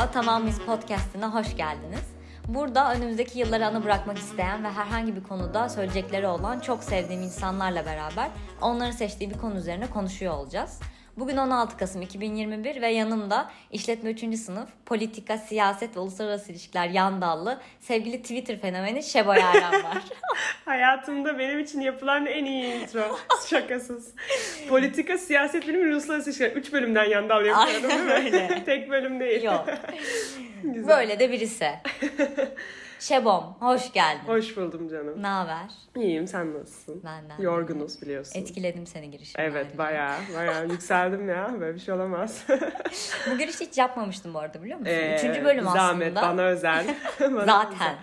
Merhaba, Tamam Biz hoş geldiniz. Burada önümüzdeki yılları anı bırakmak isteyen ve herhangi bir konuda söyleyecekleri olan çok sevdiğim insanlarla beraber onların seçtiği bir konu üzerine konuşuyor olacağız. Bugün 16 Kasım 2021 ve yanımda işletme 3. sınıf, politika, siyaset ve uluslararası ilişkiler yan dallı sevgili Twitter fenomeni Şebo Yaren var. Hayatımda benim için yapılan en iyi intro. Şakasız. Politika, siyaset bilimi, uluslararası ilişkiler. Üç bölümden yan dal yapıyorum değil mi? Öyle. Tek bölüm değil. Yok. Güzel. Böyle de birisi. Şebom, hoş geldin. Hoş buldum canım. Ne haber? İyiyim, sen nasılsın? Benden. de. Yorgunuz biliyorsun. Etkiledim seni girişimle. Evet, ayrıca. bayağı, bayağı yükseldim ya. Böyle bir şey olamaz. Bu giriş hiç yapmamıştım bu arada biliyor musun? Ee, Üçüncü bölüm Zahmet, aslında. bana özel. Bana Zaten.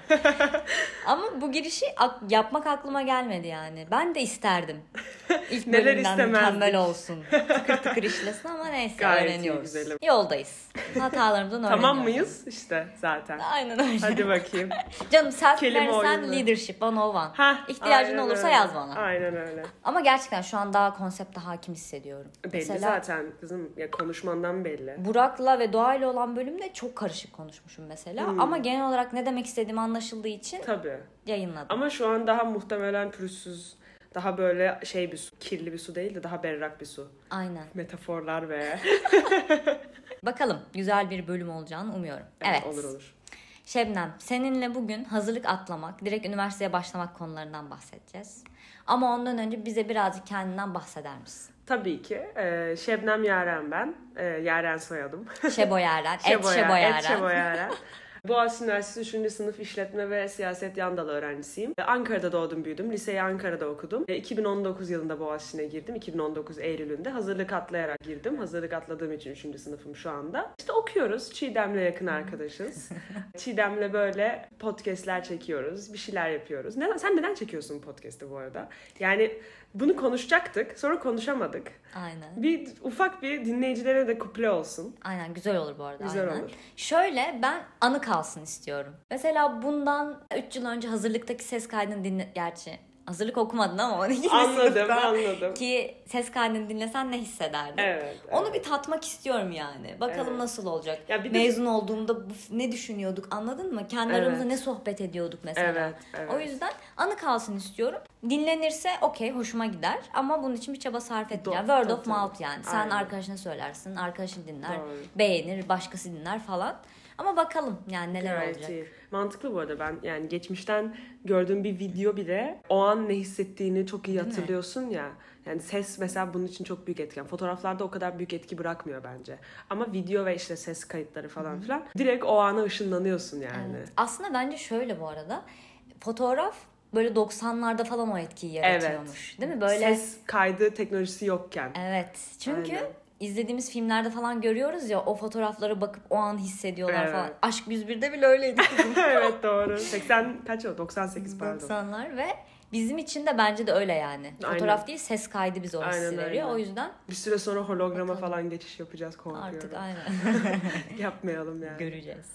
Ama bu girişi ak- yapmak aklıma gelmedi yani. Ben de isterdim. İlk Neler istemezdik? mükemmel olsun. Tıkır tıkır işlesin ama neyse Gayet öğreniyoruz. güzelim. Yoldayız. Hatalarımızdan öğreniyoruz. Tamam mıyız? İşte zaten. Aynen öyle. Hadi bakayım. Canım self Kelime oyunu. leadership 101. Hah, İhtiyacın olursa öyle. yaz bana. Aynen öyle. Ama gerçekten şu an daha konsepte hakim hissediyorum. Belli zaten kızım. Ya konuşmandan belli. Burak'la ve Doğa'yla olan bölümde çok karışık konuşmuşum mesela. Hmm. Ama genel olarak ne demek istediğim anlaşıldığı için Tabii. yayınladım. Ama şu an daha muhtemelen pürüzsüz, daha böyle şey bir su, kirli bir su değil de daha berrak bir su. Aynen. Metaforlar ve... Bakalım güzel bir bölüm olacağını umuyorum. Evet. Olur olur. Şebnem, seninle bugün hazırlık atlamak, direkt üniversiteye başlamak konularından bahsedeceğiz. Ama ondan önce bize birazcık kendinden bahseder misin? Tabii ki. Ee, Şebnem Yaren ben. Ee, Yaren soyadım. Şebo Yaren, et Şebo Şebo Yaren, Yaren. Et Şebo Yaren. Boğaziçi Üniversitesi 3. sınıf işletme ve siyaset yan dalı öğrencisiyim. Ankara'da doğdum büyüdüm. Liseyi Ankara'da okudum. E, 2019 yılında Boğaziçi'ne girdim. 2019 Eylül'ünde hazırlık atlayarak girdim. Hazırlık atladığım için 3. sınıfım şu anda. İşte okuyoruz. Çiğdem'le yakın arkadaşız. Çiğdem'le böyle podcastler çekiyoruz. Bir şeyler yapıyoruz. Neden, sen neden çekiyorsun podcast'ı bu arada? Yani bunu konuşacaktık. Sonra konuşamadık. Aynen. Bir ufak bir dinleyicilere de kuple olsun. Aynen güzel olur bu arada. Güzel aynen. olur. Şöyle ben anı kalsın istiyorum. Mesela bundan 3 yıl önce hazırlıktaki ses kaydını dinle... Gerçi hazırlık okumadın ama 12. Anladım, sınıfta anladım. Ki ses kaydını dinlesen ne hissederdin? Evet. Onu bir tatmak istiyorum yani. Bakalım Evet. nasıl olacak. Ya bir de- Mezun olduğumda bu- ne düşünüyorduk anladın mı? Kendi Evet. aramızda ne sohbet ediyorduk mesela. Evet, evet. O yüzden anı kalsın istiyorum. Dinlenirse okey hoşuma gider ama bunun için bir çaba sarf etmeyeceğim. Doğru, Word of mouth yani. Sen Aynen. arkadaşına söylersin, arkadaşın dinler, Doğru. beğenir, başkası dinler falan. Ama bakalım yani neler Gayet olacak. iyi. Mantıklı bu arada ben yani geçmişten gördüğüm bir video bile o an ne hissettiğini çok iyi hatırlıyorsun ya. Yani ses mesela bunun için çok büyük etken. Fotoğraflarda o kadar büyük etki bırakmıyor bence. Ama video ve işte ses kayıtları falan filan direkt o ana ışınlanıyorsun yani. Evet. Aslında bence şöyle bu arada. Fotoğraf böyle 90'larda falan o etkiyi Evet. yaratıyormuş. Değil mi? Böyle Ses kaydı teknolojisi yokken. Evet. Çünkü Aynen. İzlediğimiz filmlerde falan görüyoruz ya o fotoğraflara bakıp o an hissediyorlar Evet. falan. Aşk 101'de bile öyleydi kızım. evet doğru. 80 kaç o? 98 pardon. 90'lar ve bizim için de bence de öyle yani. Aynen. Fotoğraf değil ses kaydı bize o Aynen hissi veriyor. O yüzden Bir süre sonra holograma Bakalım. falan geçiş yapacağız korkuyorum. artık aynen Yapmayalım yani. göreceğiz.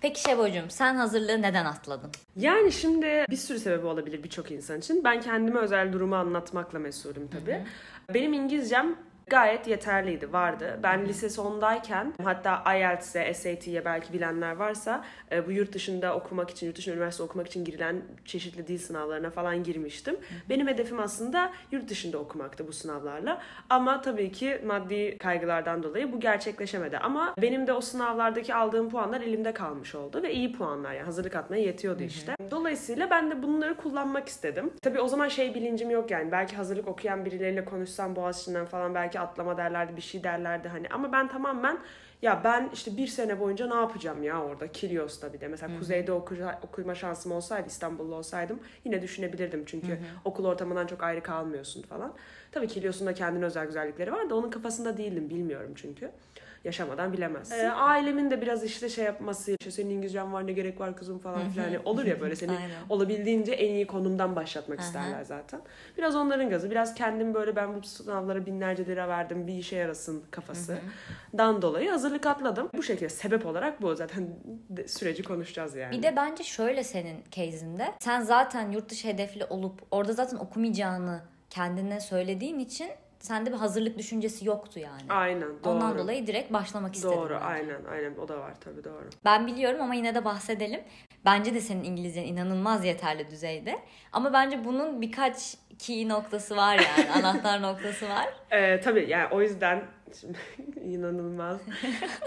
Peki Şebocuğum sen hazırlığı neden atladın? Yani şimdi bir sürü sebebi olabilir birçok insan için. Ben kendime özel durumu anlatmakla mesulüm tabii. Benim İngilizcem gayet yeterliydi, vardı. Ben lise sondayken hatta IELTS'e, SAT'ye belki bilenler varsa e, bu yurt dışında okumak için, yurt dışında üniversite okumak için girilen çeşitli dil sınavlarına falan girmiştim. Benim hedefim aslında yurt dışında okumaktı bu sınavlarla. Ama tabii ki maddi kaygılardan dolayı bu gerçekleşemedi. Ama benim de o sınavlardaki aldığım puanlar elimde kalmış oldu ve iyi puanlar yani hazırlık atmaya yetiyordu işte. Dolayısıyla ben de bunları kullanmak istedim. Tabii o zaman şey bilincim yok yani. Belki hazırlık okuyan birileriyle konuşsam Boğaziçi'nden falan belki atlama derlerdi bir şey derlerdi hani. Ama ben tamamen ya ben işte bir sene boyunca ne yapacağım ya orada Kilyos'ta bir de. Mesela kuzeyde okuca, okuma şansım olsaydı İstanbul'da olsaydım yine düşünebilirdim. Çünkü okul ortamından çok ayrı kalmıyorsun falan. Tabii Kilyos'un da kendine özel güzellikleri var da onun kafasında değildim bilmiyorum çünkü. Yaşamadan bilemezsin. Ee, ailemin de biraz işte şey yapması, işte senin İngilizcen var ne gerek var kızım falan filan. Hani olur ya böyle seni olabildiğince en iyi konumdan başlatmak isterler zaten. Biraz onların gazı, biraz kendim böyle ben bu sınavlara binlerce lira verdim bir işe yarasın kafası. Dan dolayı hazırlık atladım. Bu şekilde sebep olarak bu zaten süreci konuşacağız yani. Bir de bence şöyle senin case'inde sen zaten yurt dışı hedefli olup orada zaten okumayacağını kendine söylediğin için sende bir hazırlık düşüncesi yoktu yani. Aynen doğru. Ondan dolayı direkt başlamak istedim. Doğru bence. aynen aynen o da var tabii doğru. Ben biliyorum ama yine de bahsedelim. Bence de senin İngilizcen inanılmaz yeterli düzeyde. Ama bence bunun birkaç key noktası var yani. anahtar noktası var. Ee, tabii yani o yüzden şimdi inanılmaz.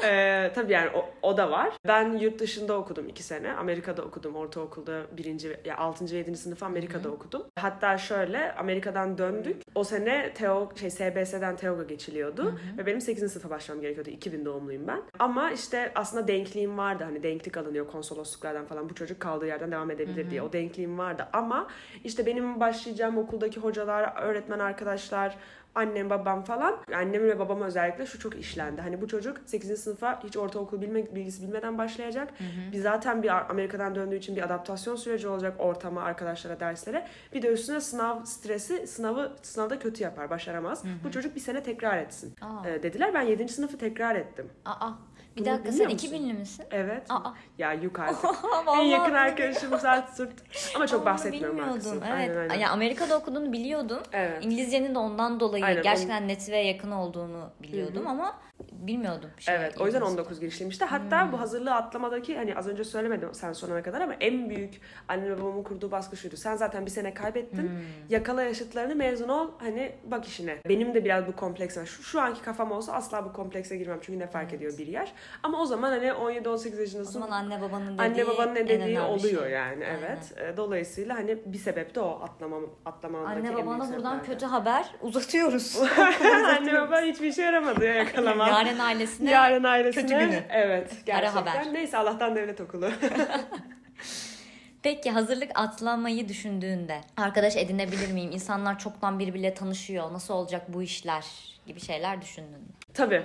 ee, tabii yani o, o da var. Ben yurt dışında okudum iki sene. Amerika'da okudum. Ortaokulda birinci, ya 6. ve 7. sınıfı Amerika'da okudum. Hatta şöyle Amerika'dan döndük. O sene Teo, şey SBS'den TEOG'a geçiliyordu. Ve benim 8. sınıfa başlamam gerekiyordu. 2000 doğumluyum ben. Ama işte aslında denkliğim vardı. Hani denklik alınıyor konsolosluklardan falan. Bu çocuk kaldığı yerden devam edebilir diye. O denkliğim vardı. Ama işte benim başlayacağım okuldaki hocalar, öğretmen arkadaşlar, annem babam falan annem ve babam özellikle şu çok işlendi. Hani bu çocuk 8. sınıfa hiç ortaokul bilme, bilgisi bilmeden başlayacak. Bir zaten bir Amerika'dan döndüğü için bir adaptasyon süreci olacak ortama, arkadaşlara, derslere. Bir de üstüne sınav stresi, sınavı sınavda kötü yapar, başaramaz. Bu çocuk bir sene tekrar etsin. Aa. Ee, dediler ben 7. sınıfı tekrar ettim. Aa. Bir dakika sen musun? 2000'li misin? Evet. Aa. Ya yok artık. en Vallahi yakın arkadaşım Zart Sırt. Ama çok Onu bahsetmiyorum bilmiyordum. Evet. Aynen, aynen. Ya Amerika'da okuduğunu biliyordum. Evet. İngilizcenin de ondan dolayı Aynen, gerçekten net ve yakın olduğunu biliyordum ama bilmiyordum. Şey, Evet o yüzden İngilizce. 19 girişliymişti. Hatta bu hazırlığı atlamadaki hani az önce söylemedim sen sonuna kadar ama en büyük anne ve babamın kurduğu baskı şuydu. Sen zaten bir sene kaybettin. Yakala yaşıtlarını mezun ol hani bak işine. Benim de biraz bu kompleks var. Şu, şu anki kafam olsa asla bu komplekse girmem. Çünkü ne fark ediyor bir yaş. Ama o zaman hani 17-18 O yaşındasın. zaman anne babanın dediği Anne babanın ne dediği oluyor şey. yani Aynen. evet. E, Dolayısıyla hani bir sebep de o atlamam atlamamdaki Anne babana buradan kötü haber uzatıyoruz. Anne baba hiçbir işe yaramadı ya yakalamam. Yaren ailesine Yarın ailesine. kötü günü. Evet. Gerçekten. haber. Neyse Allah'tan devlet okulu. Peki hazırlık atlamayı düşündüğünde arkadaş edinebilir miyim? İnsanlar çoktan birbiriyle tanışıyor. Nasıl olacak bu işler gibi şeyler düşündün mü? Tabii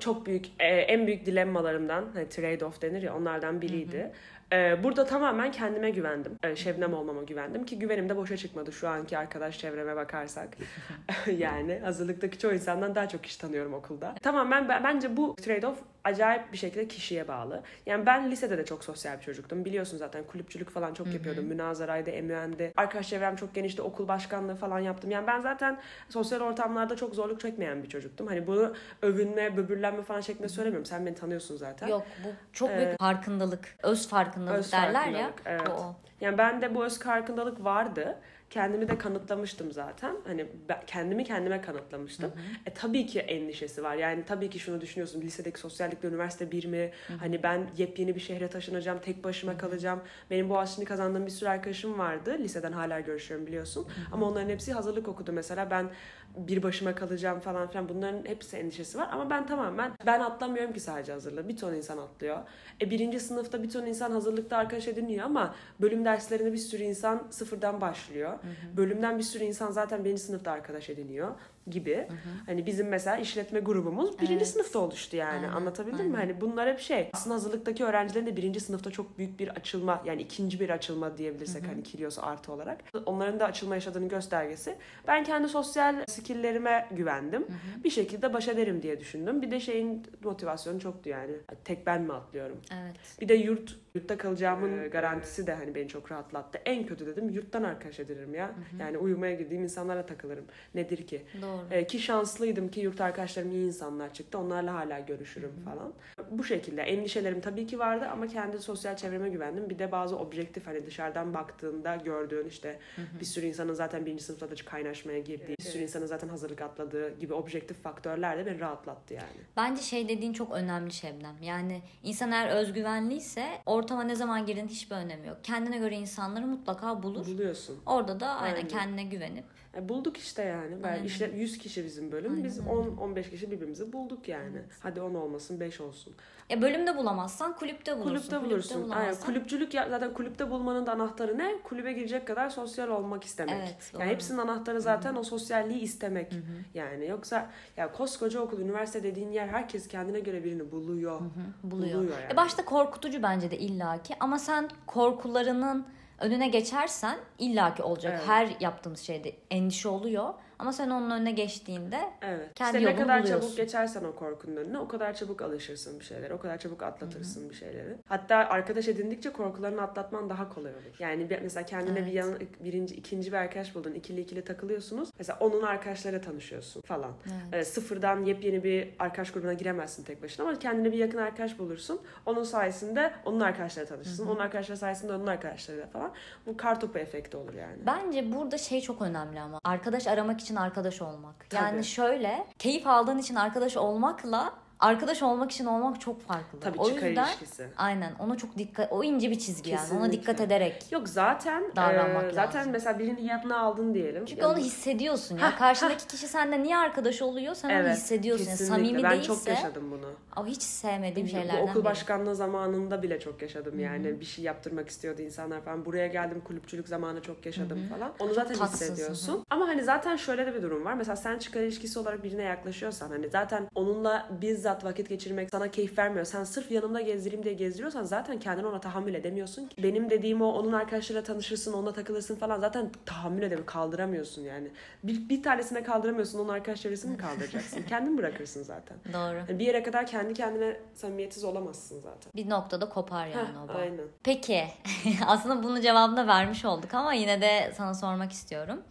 çok büyük e, en büyük dilemmalarımdan hani trade off denir ya onlardan biriydi. E, burada tamamen kendime güvendim. E, Şebnem olmama güvendim ki güvenim de boşa çıkmadı şu anki arkadaş çevreme bakarsak. yani hazırlıktaki çoğu insandan daha çok iş tanıyorum okulda. Tamamen ben- bence bu trade off acayip bir şekilde kişiye bağlı. Yani ben lisede de çok sosyal bir çocuktum. Biliyorsun zaten kulüpçülük falan çok yapıyordum. Münazaraydı, emüendi. Arkadaş çevrem çok genişti. Okul başkanlığı falan yaptım. Yani ben zaten sosyal ortamlarda çok zorluk çekmeyen bir çocuktum. Hani bunu övünme, böbürlenme falan şeklinde söylemiyorum. Sen beni tanıyorsun zaten. Yok bu çok büyük farkındalık. Öz farkındalık Öz derler ya. farkındalık, evet. Bu o. Yani ben de bu öz farkındalık vardı. Kendimi de kanıtlamıştım zaten. Hani ben kendimi kendime kanıtlamıştım. E tabii ki endişesi var. Yani tabii ki şunu düşünüyorsun. Lisedeki sosyallikle üniversite bir mi? Hani ben yepyeni bir şehre taşınacağım. Tek başıma kalacağım. Benim Boğaziçi'ni kazandığım bir sürü arkadaşım vardı. Liseden hala görüşüyorum biliyorsun. Ama onların hepsi hazırlık okudu mesela. Ben bir başıma kalacağım falan filan. Bunların hepsi endişesi var. Ama ben tamamen ben atlamıyorum ki sadece hazırlığı. Bir ton insan atlıyor. E birinci sınıfta bir ton insan hazırlıkta arkadaş ediniyor ama bölüm derslerinde bir sürü insan sıfırdan başlıyor. Bölümden bir sürü insan zaten birinci sınıfta arkadaş ediniyor gibi. Hani bizim mesela işletme grubumuz birinci Evet. sınıfta oluştu yani. Aynen, Anlatabildim mi? Hani bunlar hep şey. Aslında hazırlıktaki öğrencilerin de birinci sınıfta çok büyük bir açılma yani ikinci bir açılma diyebilirsek hani Kilios artı olarak. Onların da açılma yaşadığının göstergesi. Ben kendi sosyal skilllerime güvendim. Bir şekilde baş ederim diye düşündüm. Bir de şeyin motivasyonu çoktu yani. Tek ben mi atlıyorum? Evet. Bir de yurt yurtta kalacağımın garantisi de hani beni çok rahatlattı. En kötü dedim yurttan arkadaş edinirim ya. Yani uyumaya girdiğim insanlarla takılırım. Nedir ki? Doğru. Ee, ki şanslıydım ki yurt arkadaşlarım iyi insanlar çıktı. Onlarla hala görüşürüm falan. Bu şekilde endişelerim tabii ki vardı ama kendi sosyal çevreme güvendim. Bir de bazı objektif hani dışarıdan baktığında gördüğün işte bir sürü insanın zaten birinci sınıfta da kaynaşmaya girdiği, bir sürü insanın zaten hazırlık atladığı gibi objektif faktörler de beni rahatlattı yani. Bence şey dediğin çok önemli Şebnem. Yani insan eğer özgüvenliyse ortama ne zaman girdiğin hiçbir önemi yok. Kendine göre insanları mutlaka bulur. Buluyorsun. Orada da aynen, Aynen. kendine güvenip E, bulduk işte yani. Ben Aynen. işte 100 kişi bizim bölüm. Aynen Biz öyle. 10-15 kişi birbirimizi bulduk yani. Hadi 10 olmasın 5 olsun. ya bölümde bulamazsan kulüpte bulursun. Kulüpte bulursun. Aynen. bulamazsan- Kulüpçülük ya, zaten kulüpte bulmanın da anahtarı ne? Kulübe girecek kadar sosyal olmak istemek. Evet, doğru. yani hepsinin anahtarı zaten o sosyalliği istemek. Yani yoksa ya koskoca okul, üniversite dediğin yer herkes kendine göre birini buluyor. buluyor. Buluyor yani. E başta korkutucu bence de illaki ama sen korkularının önüne geçersen illaki olacak. Evet. Her yaptığımız şeyde endişe oluyor. Ama sen onun önüne geçtiğinde Evet. Kendi işte ne kadar buluyorsun. çabuk geçersen o korkunun önüne o kadar çabuk alışırsın bir şeylere. O kadar çabuk atlatırsın bir şeyleri. Hatta arkadaş edindikçe korkularını atlatman daha kolay olur. Yani bir, mesela kendine Evet. bir yan, birinci, ikinci bir arkadaş buldun. ikili ikili takılıyorsunuz. Mesela onun arkadaşlarıyla tanışıyorsun falan. Evet. Ee, sıfırdan yepyeni bir arkadaş grubuna giremezsin tek başına ama kendine bir yakın arkadaş bulursun. Onun sayesinde onun arkadaşlarıyla tanışırsın. Onun arkadaşları sayesinde onun arkadaşlarıyla falan. Bu kartopu efekti olur yani. Bence burada şey çok önemli ama arkadaş aramak için arkadaş olmak. Tabii. Yani şöyle keyif aldığın için arkadaş olmakla arkadaş olmak için olmak çok farklı. Tabii o çıkar yüzden ilişkisi. aynen ona çok dikkat o ince bir çizgi yani ona Kesinlikle. dikkat ederek. Yok zaten Davranmak e, zaten lazım. mesela birinin yanına aldın diyelim. Çünkü Yani- onu hissediyorsun ya. Karşındaki kişi senden niye arkadaş oluyor? Sen onu Evet, hissediyorsun. Yani kesinlikle. samimi ben değilse çok yaşadım bunu. o hiç sevmediğim Bu şeylerden okul biri. başkanlığı zamanında bile çok yaşadım yani. Bir şey yaptırmak istiyordu insanlar falan. Buraya geldim kulüpçülük zamanı çok yaşadım falan. Onu zaten Tatsız, hissediyorsun. Ama hani zaten şöyle de bir durum var. Mesela sen çıkar ilişkisi olarak birine yaklaşıyorsan hani zaten onunla bizzat vakit geçirmek sana keyif vermiyor. Sen sırf yanımda gezdireyim diye gezdiriyorsan zaten kendini ona tahammül edemiyorsun ki. Benim dediğim o onun arkadaşlarıyla tanışırsın, onunla takılırsın falan zaten tahammül edemiyorsun. Kaldıramıyorsun yani. Bir, bir tanesine kaldıramıyorsun. Onun arkadaş çevresini mi kaldıracaksın? Kendin bırakırsın zaten. Doğru. Yani bir yere kadar kendi kendine samimiyetsiz olamazsın zaten. Bir noktada kopar yani Heh, o bağ. aynen. Peki aslında bunun cevabını da vermiş olduk ama yine de sana sormak istiyorum.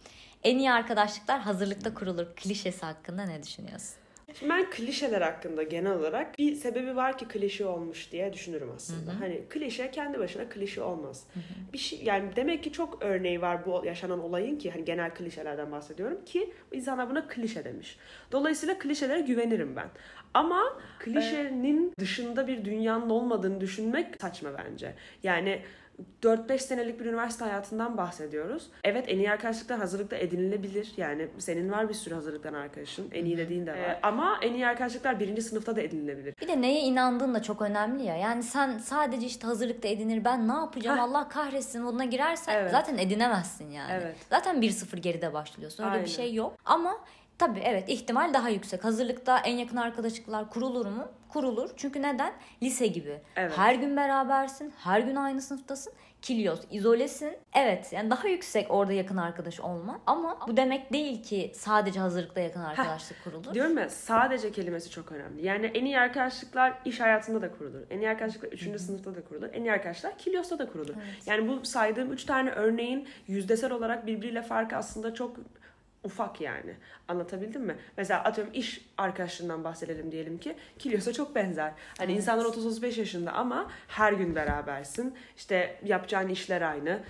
En iyi arkadaşlıklar hazırlıkta kurulur klişesi hakkında ne düşünüyorsun? Şimdi ben klişeler hakkında genel olarak bir sebebi var ki klişe olmuş diye düşünürüm aslında. Hani klişe kendi başına klişe olmaz. Bir şey yani demek ki çok örneği var bu yaşanan olayın ki hani genel klişelerden bahsediyorum ki insanlar buna klişe demiş. Dolayısıyla klişelere güvenirim ben. Ama klişenin dışında bir dünyanın olmadığını düşünmek saçma bence. Yani 4-5 senelik bir üniversite hayatından bahsediyoruz. Evet en iyi arkadaşlıklar hazırlıkta edinilebilir. Yani senin var bir sürü hazırlıktan arkadaşın. En iyi dediğin de var. Ee, ama en iyi arkadaşlıklar birinci sınıfta da edinilebilir. Bir de neye inandığın da çok önemli ya. Yani sen sadece işte hazırlıkta edinir ben ne yapacağım Heh. Allah kahretsin moduna girersen Evet. zaten edinemezsin yani. Evet. Zaten 1-0 geride başlıyorsun. Öyle Aynen. bir şey yok. Ama tabii evet ihtimal daha yüksek. Hazırlıkta en yakın arkadaşlıklar kurulur mu? Kurulur. Çünkü neden? Lise gibi. Evet. Her gün berabersin. Her gün aynı sınıftasın. Kilios, izolesin. Evet yani daha yüksek orada yakın arkadaş olma. Ama bu demek değil ki sadece hazırlıkta yakın arkadaşlık kurulur. Diyorum ya sadece kelimesi çok önemli. Yani en iyi arkadaşlıklar iş hayatında da kurulur. En iyi arkadaşlıklar 3. sınıfta da kurulur. En iyi arkadaşlar Kilyos'ta da kurulur. Yani bu saydığım 3 tane örneğin yüzdesel olarak birbiriyle farkı aslında çok ufak yani. Anlatabildim mi? Mesela atıyorum iş arkadaşlığından bahsedelim diyelim ki. Kilyos'a çok benzer. Hani Evet. insanlar 30-35 yaşında ama her gün berabersin. İşte yapacağın işler aynı.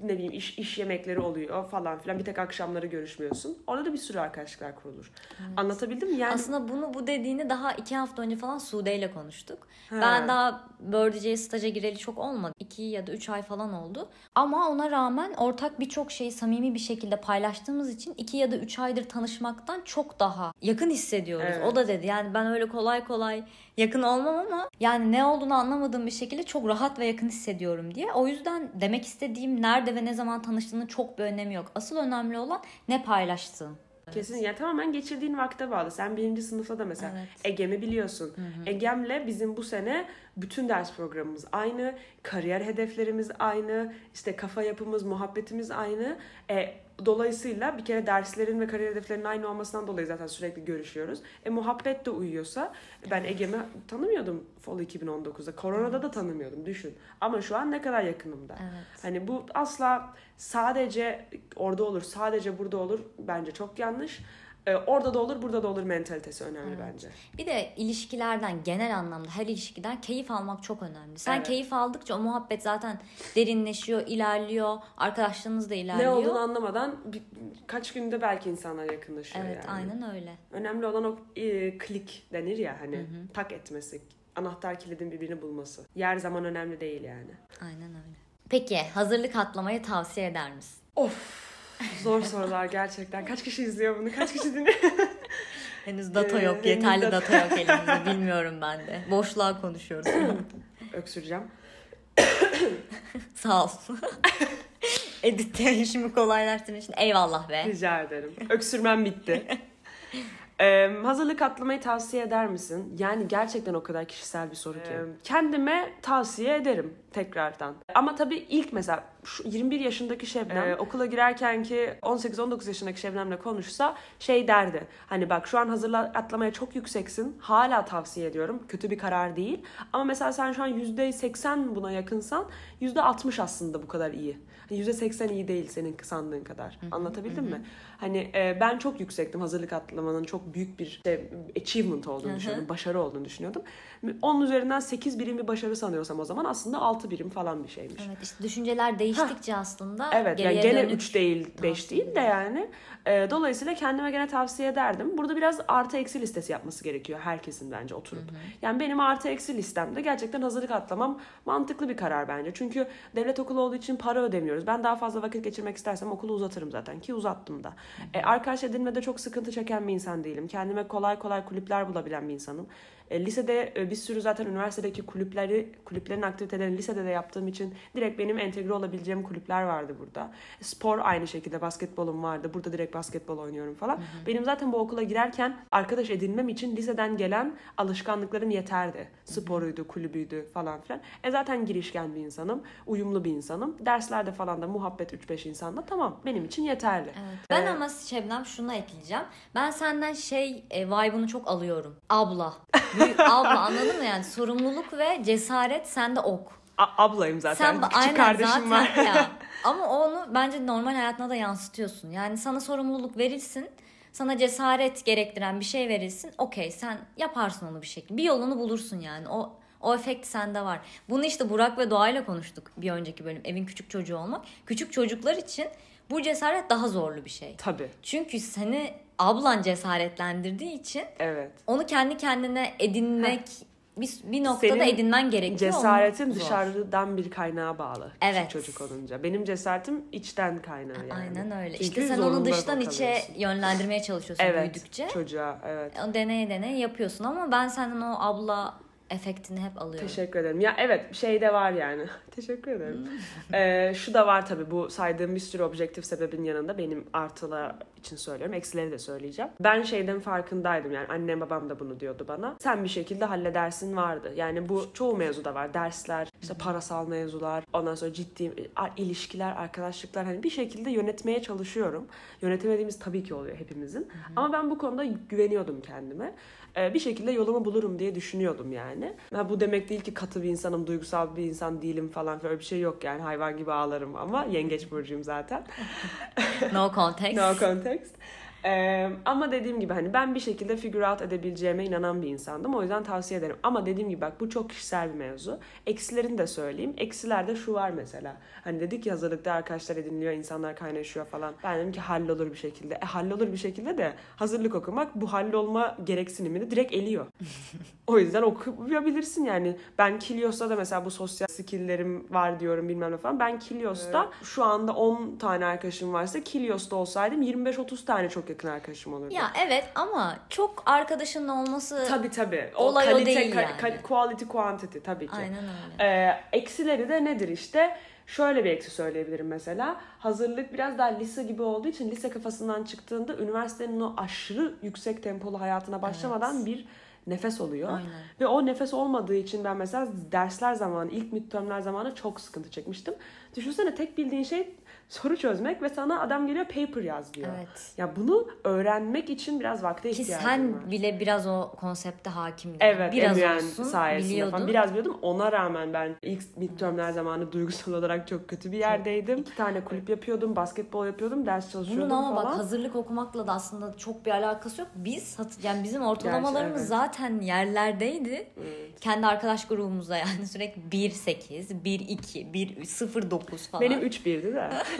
Ne bileyim iş, iş yemekleri oluyor falan filan. Bir tek akşamları görüşmüyorsun. Orada da bir sürü arkadaşlıklar kurulur. Anlatabildim mi? Yani Aslında bunu bu dediğini daha iki hafta önce falan Sude ile konuştuk. Ha. Ben daha Birdie'ye staja gireli çok olmadı. iki ya da üç ay falan oldu. Ama ona rağmen ortak birçok şeyi samimi bir şekilde paylaştığımız için iki ya da üç aydır tanışmaktan çok daha yakın hissediyoruz. Evet. O da dedi yani ben öyle kolay kolay yakın olmam ama yani ne olduğunu anlamadığım bir şekilde çok rahat ve yakın hissediyorum diye. O yüzden demek istediğim nerede ve ne zaman tanıştığının çok bir önemi yok. Asıl önemli olan ne paylaştığın. Kesin ya tamamen geçirdiğin vakte bağlı. Sen birinci sınıfta da mesela Evet. Egem'i biliyorsun. Egem'le bizim bu sene bütün ders programımız aynı, kariyer hedeflerimiz aynı, işte kafa yapımız, muhabbetimiz aynı. E, dolayısıyla bir kere derslerin ve kariyer hedeflerinin aynı olmasından dolayı zaten sürekli görüşüyoruz. E muhabbet de uyuyorsa ben Egem'i tanımıyordum Fall 2019'da. Koronada da tanımıyordum düşün. Ama şu an ne kadar yakınımda. Evet. Hani bu asla sadece orada olur, sadece burada olur bence çok yanlış. Ee, orada da olur, burada da olur mentalitesi önemli Evet. bence. Bir de ilişkilerden genel anlamda her ilişkiden keyif almak çok önemli. Sen Evet. keyif aldıkça o muhabbet zaten derinleşiyor, ilerliyor, arkadaşlığınız da ilerliyor. Ne olduğunu anlamadan bir, kaç günde belki insanlar yakınlaşıyor Evet, yani. aynen öyle. Önemli olan o e, klik denir ya hani tak etmesi, anahtar kilidin birbirini bulması. Yer zaman önemli değil yani. Aynen öyle. Peki hazırlık atlamayı tavsiye eder misin? Of zor sorular gerçekten. Kaç kişi izliyor bunu? Kaç kişi dinliyor? Henüz data Ee, yok, henüz yeterli data- data yok elimizde. Bilmiyorum ben de. Boşluğa konuşuyoruz. Öksüreceğim. Sağ ol. Editte işimi kolaylaştırdığın için eyvallah be. Rica ederim. Öksürmem bitti. Ee, hazırlık atlamayı tavsiye eder misin? Yani gerçekten o kadar kişisel bir soru ki. Ee, kendime tavsiye ederim tekrardan. Ama tabii ilk mesela şu 21 yaşındaki Şebnem e, okula girerken ki 18-19 yaşındaki Şebnem'le konuşsa şey derdi. Hani bak şu an hazırlık atlamaya çok yükseksin. Hala tavsiye ediyorum. Kötü bir karar değil. Ama mesela sen şu an %80 buna yakınsan %60 aslında bu kadar iyi. %80 hani iyi değil senin sandığın kadar. Anlatabildim mi? Hani e, ben çok yüksektim hazırlık atlamanın çok büyük bir işte, achievement olduğunu düşünüyordum. Başarı olduğunu düşünüyordum. Onun üzerinden 8 birim bir başarı sanıyorsam o zaman aslında 6 birim falan bir şeymiş. Evet işte düşünceler değiştikçe Heh. aslında Evet yani gene 3 değil 5 değil de yani. E, dolayısıyla kendime gene tavsiye ederdim. Burada biraz artı eksi listesi yapması gerekiyor herkesin bence oturup. Hı hı. Yani benim artı eksi listemde gerçekten hazırlık atlamam mantıklı bir karar bence. Çünkü devlet okulu olduğu için para ödemiyoruz. Ben daha fazla vakit geçirmek istersem okulu uzatırım zaten ki uzattım da. E, arkadaş edinmede çok sıkıntı çeken bir insan değilim. Kendime kolay kolay kulüpler bulabilen bir insanım. E, lisede e, bir sürü zaten üniversitedeki kulüpleri, kulüplerin aktivitelerini lisede de yaptığım için direkt benim entegre olabileceğim kulüpler vardı burada. Spor aynı şekilde basketbolum vardı. Burada direkt basketbol oynuyorum falan. Hı hı. Benim zaten bu okula girerken arkadaş edinmem için liseden gelen alışkanlıklarım yeterdi. Sporuydu, kulübüydü falan filan. E zaten girişken bir insanım. Uyumlu bir insanım. Derslerde falan da muhabbet 3-5 insanla tamam benim için yeterli. Evet. Ben ee, ama Şebnem şuna ekleyeceğim. Ben senden şey e, vibe'ını çok alıyorum. Abla. Büyük abla anladın mı yani sorumluluk ve cesaret sende ok. A- ablayım zaten. Sen, Küçük aynen, kardeşim zaten var. ya. Ama onu bence normal hayatına da yansıtıyorsun. Yani sana sorumluluk verilsin. Sana cesaret gerektiren bir şey verilsin. Okey sen yaparsın onu bir şekilde. Bir yolunu bulursun yani. O o efekt sende var. Bunu işte Burak ve Doğa ile konuştuk bir önceki bölüm. Evin küçük çocuğu olmak. Küçük çocuklar için bu cesaret daha zorlu bir şey. Tabii. Çünkü seni ablan cesaretlendirdiği için evet. onu kendi kendine edinmek bir, bir noktada Senin edinmen gerekiyor. Cesaretin dışarıdan bir kaynağa bağlı. Evet. çocuk olunca. Benim cesaretim içten kaynağı yani. Aynen öyle. Çünkü işte sen onu dıştan içe yönlendirmeye çalışıyorsun evet, büyüdükçe. çocuğa evet. Deneye deneye yapıyorsun ama ben senden o abla efektini hep alıyorum. Teşekkür ederim. Ya evet şey de var yani. Teşekkür ederim. Hmm. ee, şu da var tabii bu saydığım bir sürü objektif sebebin yanında benim artılar için söylüyorum. Eksileri de söyleyeceğim. Ben şeyden farkındaydım yani annem babam da bunu diyordu bana. Sen bir şekilde halledersin vardı. Yani bu çoğu mevzuda var. Dersler, işte parasal mevzular, ondan sonra ciddi ilişkiler, arkadaşlıklar hani bir şekilde yönetmeye çalışıyorum. Yönetemediğimiz tabii ki oluyor hepimizin. Ama ben bu konuda güveniyordum kendime. Ee, bir şekilde yolumu bulurum diye düşünüyordum yani. Ha, bu demek değil ki katı bir insanım, duygusal bir insan değilim falan böyle bir şey yok yani hayvan gibi ağlarım ama yengeç burcuyum zaten. no context. no context. Ee, ama dediğim gibi hani ben bir şekilde figure out edebileceğime inanan bir insandım. O yüzden tavsiye ederim. Ama dediğim gibi bak bu çok kişisel bir mevzu. Eksilerini de söyleyeyim. Eksilerde şu var mesela. Hani dedik ya hazırlıkta arkadaşlar ediniliyor, insanlar kaynaşıyor falan. Ben dedim ki hallolur bir şekilde. E hallolur bir şekilde de hazırlık okumak bu hallolma gereksinimini direkt eliyor. o yüzden okuyabilirsin yani. Ben Kilios'ta da mesela bu sosyal skill'lerim var diyorum bilmem ne falan. Ben Kilios'ta evet. şu anda 10 tane arkadaşım varsa Kilios'ta olsaydım 25-30 tane çok yakın arkadaşım olurdu. Ya evet ama çok arkadaşının olması tabii tabii. O olay kalite, o değil ka- yani. quality quantity tabii ki. Aynen öyle. Ee, eksileri de nedir işte? Şöyle bir eksi söyleyebilirim mesela. Hazırlık biraz daha lise gibi olduğu için lise kafasından çıktığında üniversitenin o aşırı yüksek tempolu hayatına başlamadan evet. bir nefes oluyor. Aynen. Ve o nefes olmadığı için ben mesela dersler zamanı, ilk midtermler zamanı çok sıkıntı çekmiştim. Düşünsene tek bildiğin şey soru çözmek ve sana adam geliyor paper yaz diyor. Evet. Ya bunu öğrenmek için biraz vakte Ki ihtiyacım sen var. bile biraz o konsepte hakimdin. Evet, biraz Emren olsun sayesinde biliyordun. falan. Biraz biliyordum. Ona rağmen ben ilk midtermler zamanı duygusal olarak çok kötü bir yerdeydim. İki tane kulüp yapıyordum, basketbol yapıyordum, ders çalışıyordum Bunun ama falan. bak hazırlık okumakla da aslında çok bir alakası yok. Biz yani bizim ortalamalarımız Gerçi, evet. zaten yerlerdeydi. Evet. Kendi arkadaş grubumuzda yani sürekli 1.8, 1.2, 1.09 falan. Benim 3.1'di de.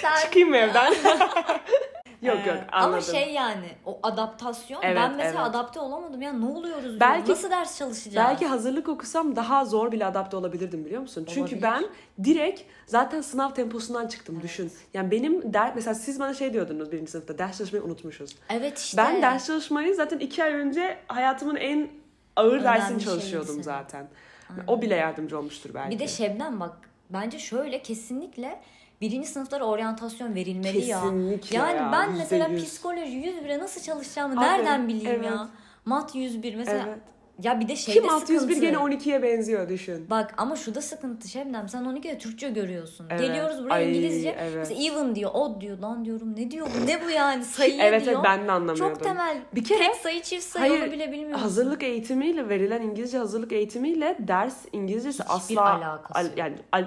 Sen... Çıkayım mı evden? yok yok anladım. Ama şey yani o adaptasyon evet, ben mesela evet. adapte olamadım ya ne oluyoruz belki, nasıl ders çalışacağız? Belki hazırlık okusam daha zor bile adapte olabilirdim biliyor musun? Olabilir. Çünkü ben direkt zaten sınav temposundan çıktım evet. düşün. Yani benim der mesela siz bana şey diyordunuz birinci sınıfta ders çalışmayı unutmuşuz. Evet işte. Ben ders çalışmayı zaten iki ay önce hayatımın en ağır Önemli dersini çalışıyordum şeyisi. zaten. Aynen. O bile yardımcı olmuştur belki. Bir de Şebnem bak bence şöyle kesinlikle birinci sınıflara oryantasyon verilmeli ya. Kesinlikle Yani ya, ben mesela yüz. psikoloji 101'e nasıl çalışacağımı Abi, nereden bileyim evet. ya? Mat 101 mesela. Evet. Ya bir de şeyde Kim alt sıkıntı. 101 gene 12'ye benziyor düşün. Bak ama şu da sıkıntı Şebnem sen 12'de Türkçe görüyorsun. Evet. Geliyoruz buraya Ay, İngilizce. evet. Mesela even diyor, odd diyor. Lan diyorum ne diyor bu? Ne bu yani? Sayı Evet diyor. evet ben de anlamıyordum. Çok temel. Bir kere- tek sayı çift sayı Hayır, onu bile bilmiyorum. Hazırlık eğitimiyle verilen İngilizce hazırlık eğitimiyle ders İngilizcesi Hiçbir asla alakası yok. yani al-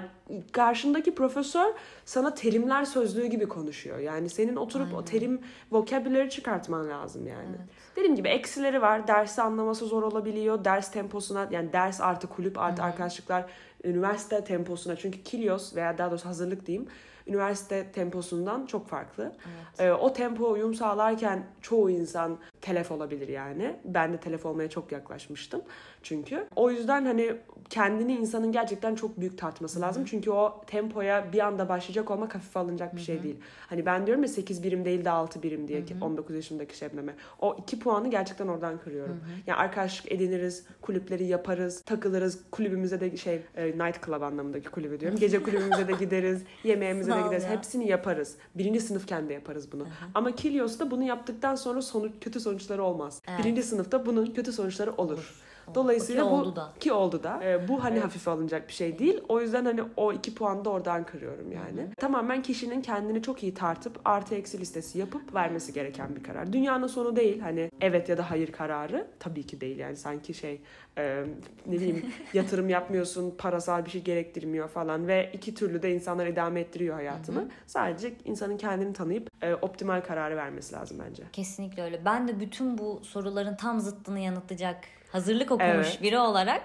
karşındaki profesör sana terimler sözlüğü gibi konuşuyor. Yani senin oturup o terim vocabulary çıkartman lazım yani. Dediğim gibi eksileri var. Dersi anlaması zor olabiliyor. Ders temposuna yani ders artı kulüp artı arkadaşlıklar üniversite temposuna çünkü Kilios veya daha doğrusu hazırlık diyeyim üniversite temposundan çok farklı. Ee, o tempo uyum sağlarken çoğu insan telef olabilir yani. Ben de telef olmaya çok yaklaşmıştım çünkü. O yüzden hani kendini insanın gerçekten çok büyük tartması lazım. Çünkü o tempoya bir anda başlayacak olmak hafife alınacak bir şey değil. Hani ben diyorum ya 8 birim değil de 6 birim diye ki 19 yaşındaki Şebnem'e. O 2 puanı gerçekten oradan kırıyorum. Yani arkadaşlık ediniriz, kulüpleri yaparız, takılırız. Kulübümüze de şey e, night club anlamındaki kulübü diyorum. Gece kulübümüze de gideriz, yemeğimize de gideriz. ya. Hepsini yaparız. Birinci sınıfken de yaparız bunu. Ama Kilios'ta bunu yaptıktan sonra sonuç kötü sonuçları olmaz. Evet. Birinci sınıfta bunun kötü sonuçları olur. Dolayısıyla Ki bu oldu da. ki oldu da. Ee, bu hani hafife alınacak bir şey değil. O yüzden hani o iki puanı da oradan kırıyorum yani. Tamamen kişinin kendini çok iyi tartıp artı eksi listesi yapıp vermesi gereken bir karar. Dünyanın sonu değil hani evet ya da hayır kararı. Tabii ki değil yani sanki şey e, ne bileyim yatırım yapmıyorsun parasal bir şey gerektirmiyor falan ve iki türlü de insanlar idame ettiriyor hayatını. Sadece insanın kendini tanıyıp e, optimal kararı vermesi lazım bence. Kesinlikle öyle. Ben de bütün bu soruların tam zıttını yanıtlayacak hazırlık okumuş Evet. biri olarak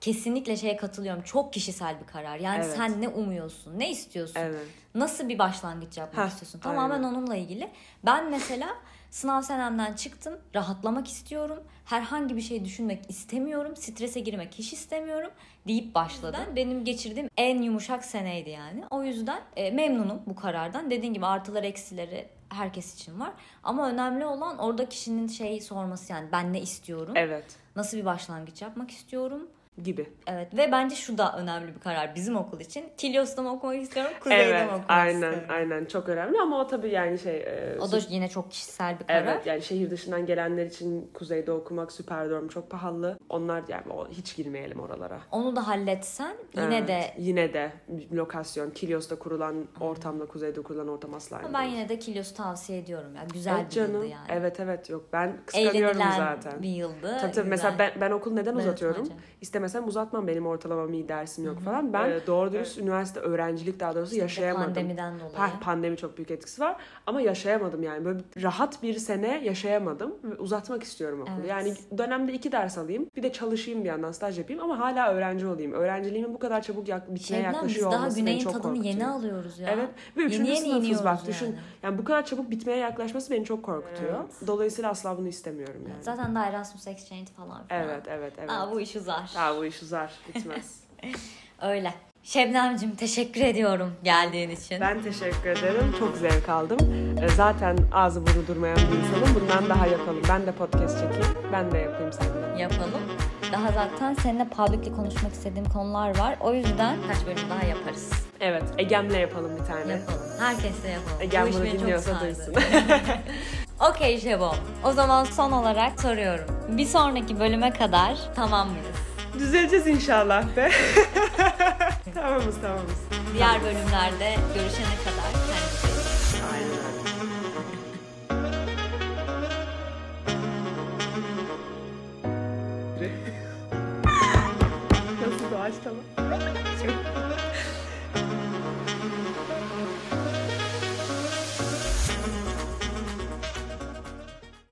kesinlikle şeye katılıyorum. Çok kişisel bir karar. Yani Evet. sen ne umuyorsun? Ne istiyorsun? Evet. Nasıl bir başlangıç yapmak Heh, istiyorsun? Tamamen aynen. onunla ilgili. Ben mesela sınav senemden çıktım. Rahatlamak istiyorum. Herhangi bir şey düşünmek istemiyorum. Strese girmek hiç istemiyorum deyip başladım. Benim geçirdiğim en yumuşak seneydi yani. O yüzden e, memnunum bu karardan. Dediğin gibi artılar eksileri herkes için var. Ama önemli olan orada kişinin şeyi sorması yani ben ne istiyorum? Evet. Nasıl bir başlangıç yapmak istiyorum? Gibi. Evet ve bence şu da önemli bir karar bizim okul için. Kilios'ta mı okumak istiyorum, Kuzey'de evet, mi okumak aynen, istiyorum? aynen çok önemli ama o tabii yani şey e, O da yine çok kişisel bir karar. Evet yani şehir dışından gelenler için kuzeyde okumak Superdome çok pahalı. Onlar yani o, hiç girmeyelim oralara. Onu da halletsen yine Evet, de yine de lokasyon Kilios'ta kurulan ortamla kuzeyde kurulan ortam asla aynı ben yine de Kilios'u tavsiye ediyorum ya. Güzel Evet bir canım. yıldı yani. Evet evet yok ben kıskanıyorum Eğlenilen zaten. bir yıldı. Tabii tabii mesela ben, ben okul neden Ben uzatıyorum? uzatmaca. İstemesem uzatmam benim ortalamam iyi dersim yok falan. Ben e, doğru dürüst üniversite öğrencilik daha doğrusu İşte yaşayamadım. Pandemiden dolayı. Pa- pandemi çok büyük etkisi var ama yaşayamadım yani böyle rahat bir sene yaşayamadım uzatmak istiyorum okulu. Evet. Yani dönemde iki ders alayım bir de çalışayım bir yandan staj yapayım ama hala öğrenci olayım. Öğrenciliğimin bu kadar çabuk yak- bitmeye Şebnem biz yaklaşıyor daha olması beni güneyin çok tadını yeni korkutuyor. alıyoruz ya. Evet ve üçüncü Yeni yeni sınıfız bak düşün. yani. Yani bu kadar çabuk bitmeye yaklaşması beni çok korkutuyor. Dolayısıyla asla bunu istemiyorum yani. Zaten daha Erasmus Exchange falan filan. Evet evet evet. Aa, bu iş uzar. Aa, bu iş uzar bitmez. Öyle. Şebnemcim teşekkür ediyorum geldiğin için. Ben teşekkür ederim. Çok zevk aldım. Ee, Zaten ağzı burnu durmayan bir insanım. Bundan daha yapalım. Ben de podcast çekeyim. Ben de yapayım seninle. yapalım. Daha zaten seninle publicly konuşmak istediğim konular var. O yüzden kaç bölüm daha yaparız. Evet. Egem'le yapalım bir tane. Yapalım. Herkesle yapalım. Egem Bu bunu dinliyorsa duysun. Okey Şebom. O zaman son olarak soruyorum. Bir sonraki bölüme kadar tamam mıyız? Düzeleceğiz inşallah be. tamamız tamamız. Diğer bölümlerde görüşene kadar kendinize. Aynen öyle. Nasıl doğaçlama?